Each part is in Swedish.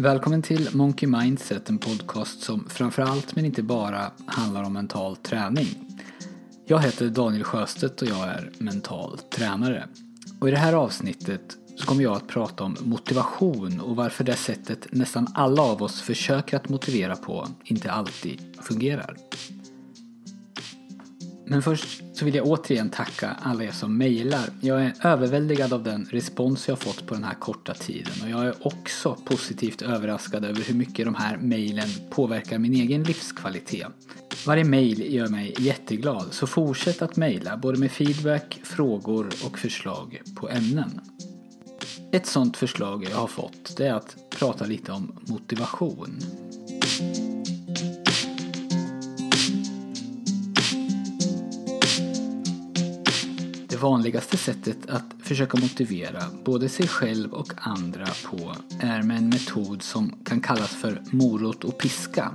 Välkommen till Monkey Mindset, en podcast som framförallt men inte bara handlar om mental träning. Jag heter Daniel Sjöstedt och jag är mental tränare. Och i det här avsnittet så kommer jag att prata om motivation och varför det sättet nästan alla av oss försöker att motivera på inte alltid fungerar. Men först så vill jag återigen tacka alla er som mejlar. Jag är överväldigad av den respons jag fått på den här korta tiden och jag är också positivt överraskad över hur mycket de här mejlen påverkar min egen livskvalitet. Varje mejl gör mig jätteglad så fortsätt att mejla både med feedback, frågor och förslag på ämnen. Ett sånt förslag jag har fått det är att prata lite om motivation. Vanligaste sättet att försöka motivera både sig själv och andra på är med en metod som kan kallas för morot och piska.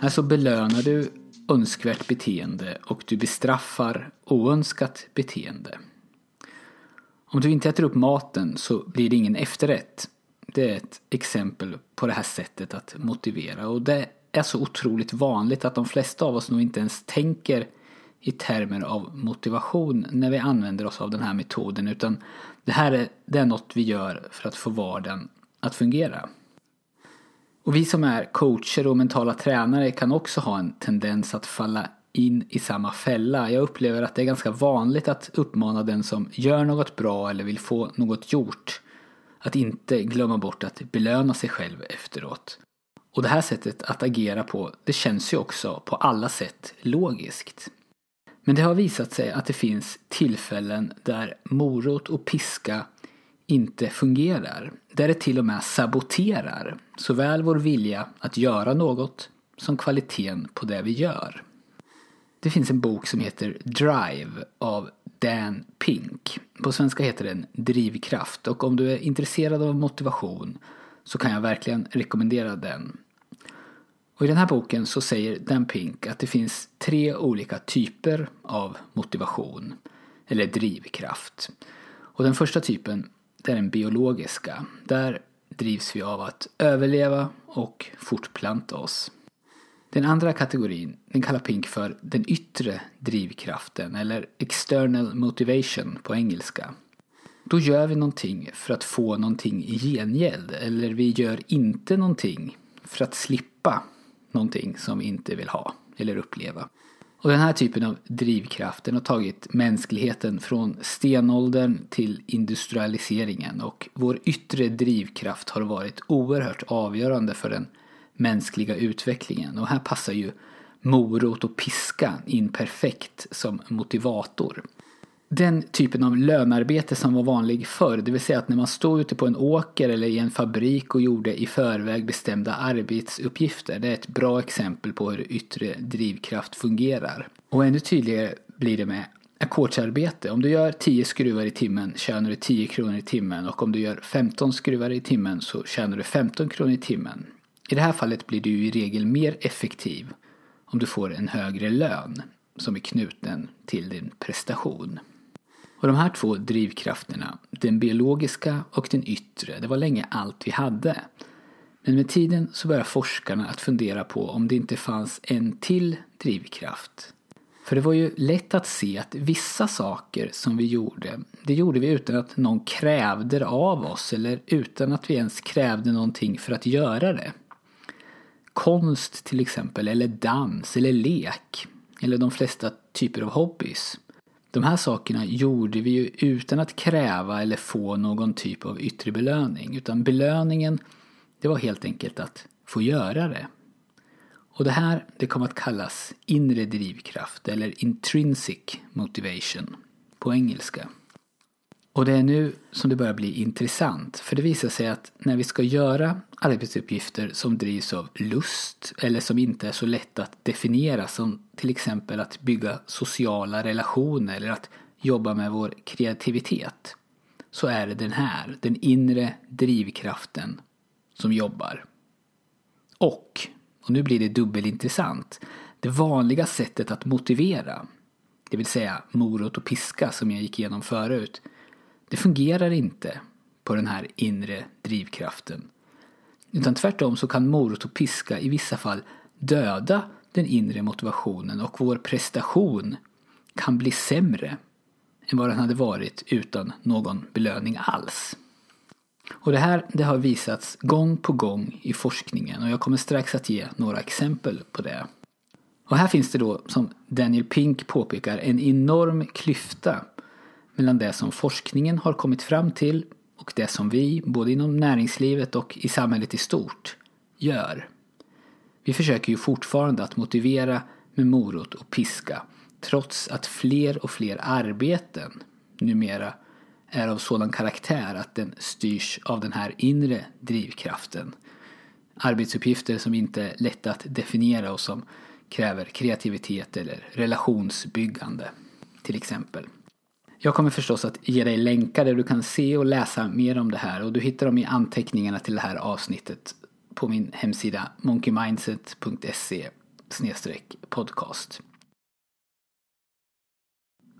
Här så belönar du önskvärt beteende och du bestraffar oönskat beteende. Om du inte äter upp maten så blir det ingen efterrätt. Det är ett exempel på det här sättet att motivera och det är så otroligt vanligt att de flesta av oss nog inte ens tänker i termer av motivation när vi använder oss av den här metoden utan det här är, det är något vi gör för att få vardagen att fungera. Och vi som är coacher och mentala tränare kan också ha en tendens att falla in i samma fälla. Jag upplever att det är ganska vanligt att uppmana den som gör något bra eller vill få något gjort att inte glömma bort att belöna sig själv efteråt. Och det här sättet att agera på, det känns ju också på alla sätt logiskt. Men det har visat sig att det finns tillfällen där morot och piska inte fungerar. Där det till och med saboterar såväl vår vilja att göra något som kvaliteten på det vi gör. Det finns en bok som heter Drive av Dan Pink. På svenska heter den Drivkraft och om du är intresserad av motivation så kan jag verkligen rekommendera den. Och I den här boken så säger Dan Pink att det finns tre olika typer av motivation, eller drivkraft. Och den första typen, det är den biologiska. Där drivs vi av att överleva och fortplanta oss. Den andra kategorin, den kallar Pink för den yttre drivkraften, eller external motivation på engelska. Då gör vi någonting för att få någonting i gengäld, eller vi gör inte någonting för att slippa någonting som vi inte vill ha eller uppleva. Och den här typen av drivkraften har tagit mänskligheten från stenåldern till industrialiseringen. Och vår yttre drivkraft har varit oerhört avgörande för den mänskliga utvecklingen. Och här passar ju morot och piska in perfekt som motivator den typen av lönarbete som var vanlig förr, det vill säga att när man stod ute på en åker eller i en fabrik och gjorde i förväg bestämda arbetsuppgifter, det är ett bra exempel på hur yttre drivkraft fungerar. Och ännu tydligare blir det med ackordsarbete. Om du gör 10 skruvar i timmen tjänar du 10 kronor i timmen och om du gör 15 skruvar i timmen så tjänar du 15 kronor i timmen. I det här fallet blir du i regel mer effektiv om du får en högre lön som är knuten till din prestation. Och de här två drivkrafterna, den biologiska och den yttre, det var länge allt vi hade. Men med tiden så började forskarna att fundera på om det inte fanns en till drivkraft. För det var ju lätt att se att vissa saker som vi gjorde, det gjorde vi utan att någon krävde det av oss eller utan att vi ens krävde någonting för att göra det. Konst till exempel, eller dans, eller lek, eller de flesta typer av hobbys. De här sakerna gjorde vi ju utan att kräva eller få någon typ av yttre belöning. Utan belöningen, det var helt enkelt att få göra det. Och det här, det kom att kallas inre drivkraft eller intrinsic motivation på engelska. Och det är nu som det börjar bli intressant. För det visar sig att när vi ska göra arbetsuppgifter som drivs av lust eller som inte är så lätt att definiera som till exempel att bygga sociala relationer eller att jobba med vår kreativitet så är det den här, den inre drivkraften som jobbar. Och, och nu blir det dubbelintressant, det vanliga sättet att motivera, det vill säga morot och piska som jag gick igenom förut, det fungerar inte på den här inre drivkraften. Utan tvärtom så kan morot och piska i vissa fall döda den inre motivationen och vår prestation kan bli sämre än vad den hade varit utan någon belöning alls. Och det här det har visats gång på gång i forskningen och jag kommer strax att ge några exempel på det. Och här finns det då, som Daniel Pink påpekar, en enorm klyfta mellan det som forskningen har kommit fram till och det som vi, både inom näringslivet och i samhället i stort, gör. Vi försöker ju fortfarande att motivera med morot och piska trots att fler och fler arbeten numera är av sådan karaktär att den styrs av den här inre drivkraften. Arbetsuppgifter som inte är lätta att definiera och som kräver kreativitet eller relationsbyggande till exempel. Jag kommer förstås att ge dig länkar där du kan se och läsa mer om det här och du hittar dem i anteckningarna till det här avsnittet på min hemsida monkeymindset.se podcast.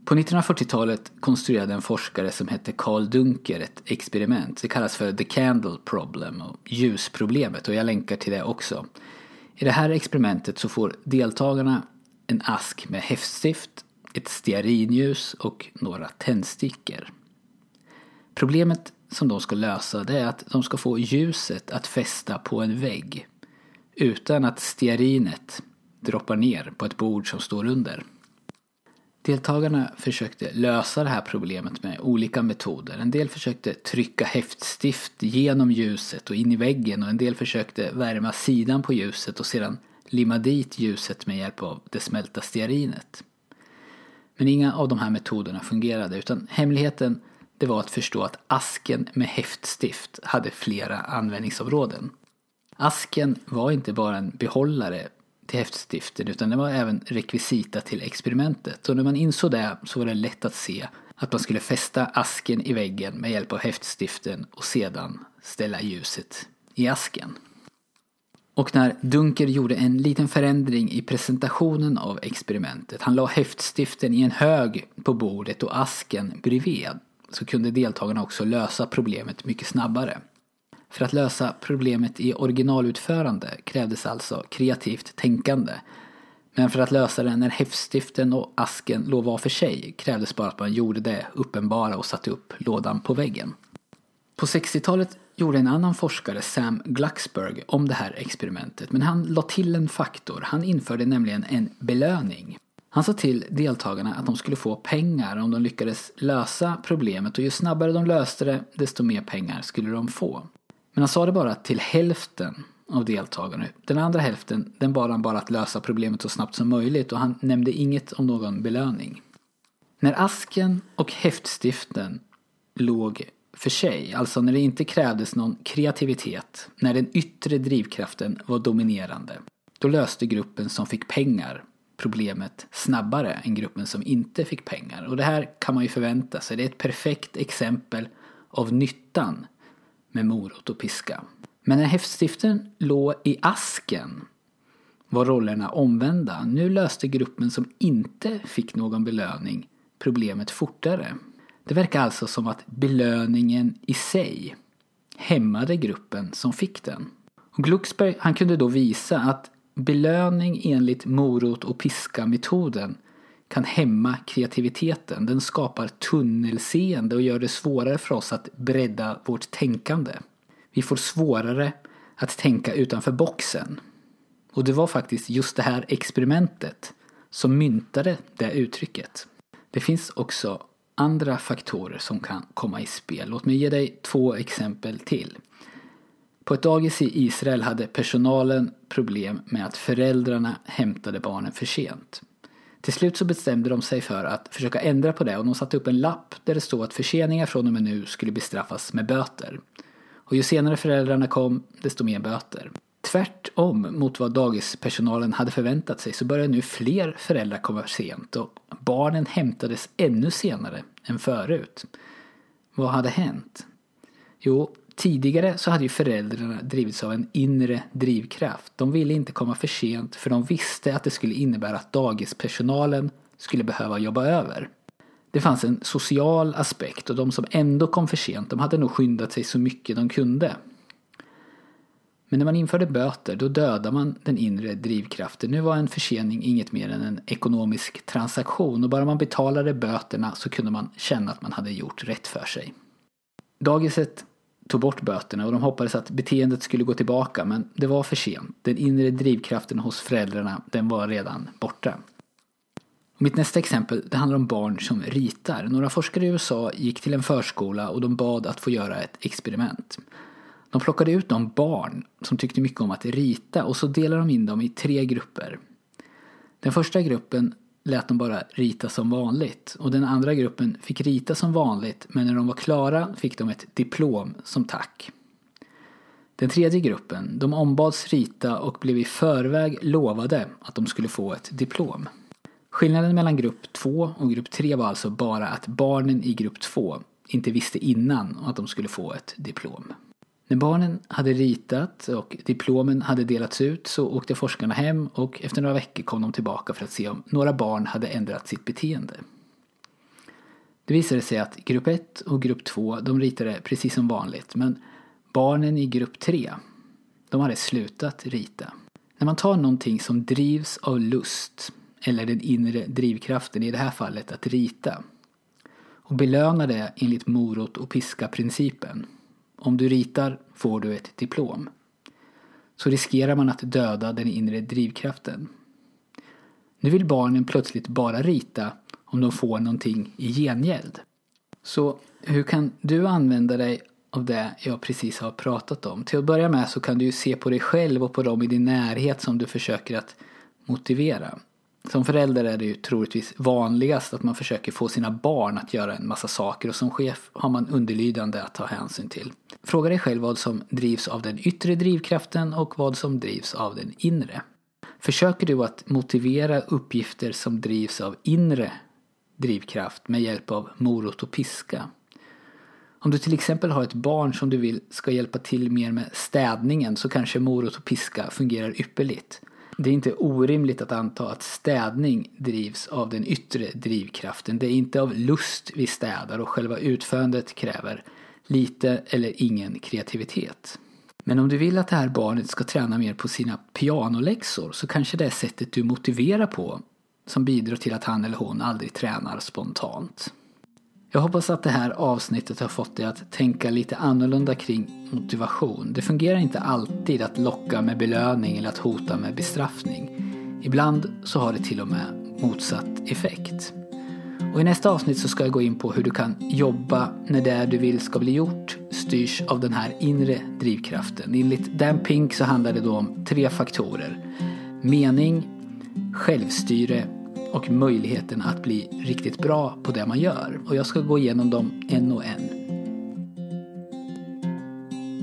På 1940-talet konstruerade en forskare som hette Carl Dunker ett experiment. Det kallas för The Candle Problem och ljusproblemet och jag länkar till det också. I det här experimentet så får deltagarna en ask med häftstift, ett stearinljus och några tändstickor. Problemet som de ska lösa det är att de ska få ljuset att fästa på en vägg utan att stearinet droppar ner på ett bord som står under. Deltagarna försökte lösa det här problemet med olika metoder. En del försökte trycka häftstift genom ljuset och in i väggen och en del försökte värma sidan på ljuset och sedan limma dit ljuset med hjälp av det smälta stearinet. Men inga av de här metoderna fungerade utan hemligheten det var att förstå att asken med häftstift hade flera användningsområden. Asken var inte bara en behållare till häftstiften utan den var även rekvisita till experimentet. Och när man insåg det så var det lätt att se att man skulle fästa asken i väggen med hjälp av häftstiften och sedan ställa ljuset i asken. Och när Dunker gjorde en liten förändring i presentationen av experimentet, han la häftstiften i en hög på bordet och asken bredvid, så kunde deltagarna också lösa problemet mycket snabbare. För att lösa problemet i originalutförande krävdes alltså kreativt tänkande. Men för att lösa det när häftstiften och asken låg var för sig krävdes bara att man gjorde det uppenbara och satte upp lådan på väggen. På 60-talet gjorde en annan forskare, Sam Glucksberg, om det här experimentet. Men han la till en faktor. Han införde nämligen en belöning. Han sa till deltagarna att de skulle få pengar om de lyckades lösa problemet och ju snabbare de löste det, desto mer pengar skulle de få. Men han sa det bara till hälften av deltagarna. Den andra hälften den bad han bara att lösa problemet så snabbt som möjligt och han nämnde inget om någon belöning. När asken och häftstiften låg för sig, alltså när det inte krävdes någon kreativitet, när den yttre drivkraften var dominerande, då löste gruppen som fick pengar problemet snabbare än gruppen som inte fick pengar. Och det här kan man ju förvänta sig. Det är ett perfekt exempel av nyttan med morot och piska. Men när häftstiften låg i asken var rollerna omvända. Nu löste gruppen som inte fick någon belöning problemet fortare. Det verkar alltså som att belöningen i sig hämmade gruppen som fick den. Och Glucksberg han kunde då visa att belöning enligt morot och piska-metoden kan hämma kreativiteten. Den skapar tunnelseende och gör det svårare för oss att bredda vårt tänkande. Vi får svårare att tänka utanför boxen. Och det var faktiskt just det här experimentet som myntade det uttrycket. Det finns också andra faktorer som kan komma i spel. Låt mig ge dig två exempel till. På ett dagis i Israel hade personalen problem med att föräldrarna hämtade barnen för sent. Till slut så bestämde de sig för att försöka ändra på det och de satte upp en lapp där det stod att förseningar från och med nu skulle bestraffas med böter. Och ju senare föräldrarna kom, desto mer böter. Tvärtom mot vad dagispersonalen hade förväntat sig så började nu fler föräldrar komma sent och barnen hämtades ännu senare än förut. Vad hade hänt? Jo, tidigare så hade ju föräldrarna drivits av en inre drivkraft. De ville inte komma för sent för de visste att det skulle innebära att dagispersonalen skulle behöva jobba över. Det fanns en social aspekt och de som ändå kom för sent de hade nog skyndat sig så mycket de kunde. Men när man införde böter då dödade man den inre drivkraften. Nu var en försening inget mer än en ekonomisk transaktion och bara man betalade böterna så kunde man känna att man hade gjort rätt för sig. Dagiset tog bort böterna och de hoppades att beteendet skulle gå tillbaka men det var för sent. Den inre drivkraften hos föräldrarna den var redan borta. Och mitt nästa exempel det handlar om barn som ritar. Några forskare i USA gick till en förskola och de bad att få göra ett experiment. De plockade ut de barn som tyckte mycket om att rita och så delade de in dem i tre grupper. Den första gruppen lät de bara rita som vanligt och den andra gruppen fick rita som vanligt men när de var klara fick de ett diplom som tack. Den tredje gruppen, de ombads rita och blev i förväg lovade att de skulle få ett diplom. Skillnaden mellan grupp 2 och grupp 3 var alltså bara att barnen i grupp 2 inte visste innan att de skulle få ett diplom. När barnen hade ritat och diplomen hade delats ut så åkte forskarna hem och efter några veckor kom de tillbaka för att se om några barn hade ändrat sitt beteende. Det visade sig att grupp 1 och grupp 2 de ritade precis som vanligt men barnen i grupp 3 de hade slutat rita. När man tar någonting som drivs av lust eller den inre drivkraften, i det här fallet att rita och belönar det enligt morot och piska-principen om du ritar får du ett diplom. Så riskerar man att döda den inre drivkraften. Nu vill barnen plötsligt bara rita om de får någonting i gengäld. Så hur kan du använda dig av det jag precis har pratat om? Till att börja med så kan du ju se på dig själv och på dem i din närhet som du försöker att motivera. Som förälder är det ju troligtvis vanligast att man försöker få sina barn att göra en massa saker och som chef har man underlydande att ta hänsyn till. Fråga dig själv vad som drivs av den yttre drivkraften och vad som drivs av den inre. Försöker du att motivera uppgifter som drivs av inre drivkraft med hjälp av morot och piska? Om du till exempel har ett barn som du vill ska hjälpa till mer med städningen så kanske morot och piska fungerar ypperligt. Det är inte orimligt att anta att städning drivs av den yttre drivkraften. Det är inte av lust vi städar och själva utförandet kräver lite eller ingen kreativitet. Men om du vill att det här barnet ska träna mer på sina pianoläxor så kanske det är sättet du motiverar på som bidrar till att han eller hon aldrig tränar spontant. Jag hoppas att det här avsnittet har fått dig att tänka lite annorlunda kring motivation. Det fungerar inte alltid att locka med belöning eller att hota med bestraffning. Ibland så har det till och med motsatt effekt. Och I nästa avsnitt så ska jag gå in på hur du kan jobba när det du vill ska bli gjort styrs av den här inre drivkraften. Enligt Dan Pink så handlar det då om tre faktorer. Mening, självstyre och möjligheten att bli riktigt bra på det man gör. Och jag ska gå igenom dem en och en.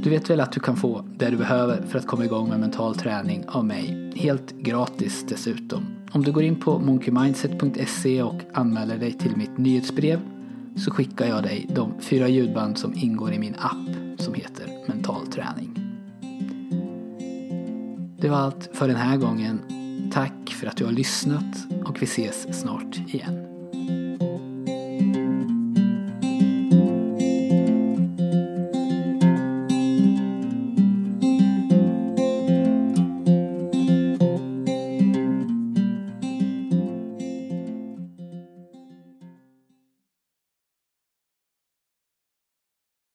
Du vet väl att du kan få det du behöver för att komma igång med mental träning av mig. Helt gratis dessutom. Om du går in på monkeymindset.se och anmäler dig till mitt nyhetsbrev så skickar jag dig de fyra ljudband som ingår i min app som heter Mental träning. Det var allt för den här gången. Tack för att du har lyssnat och vi ses snart igen.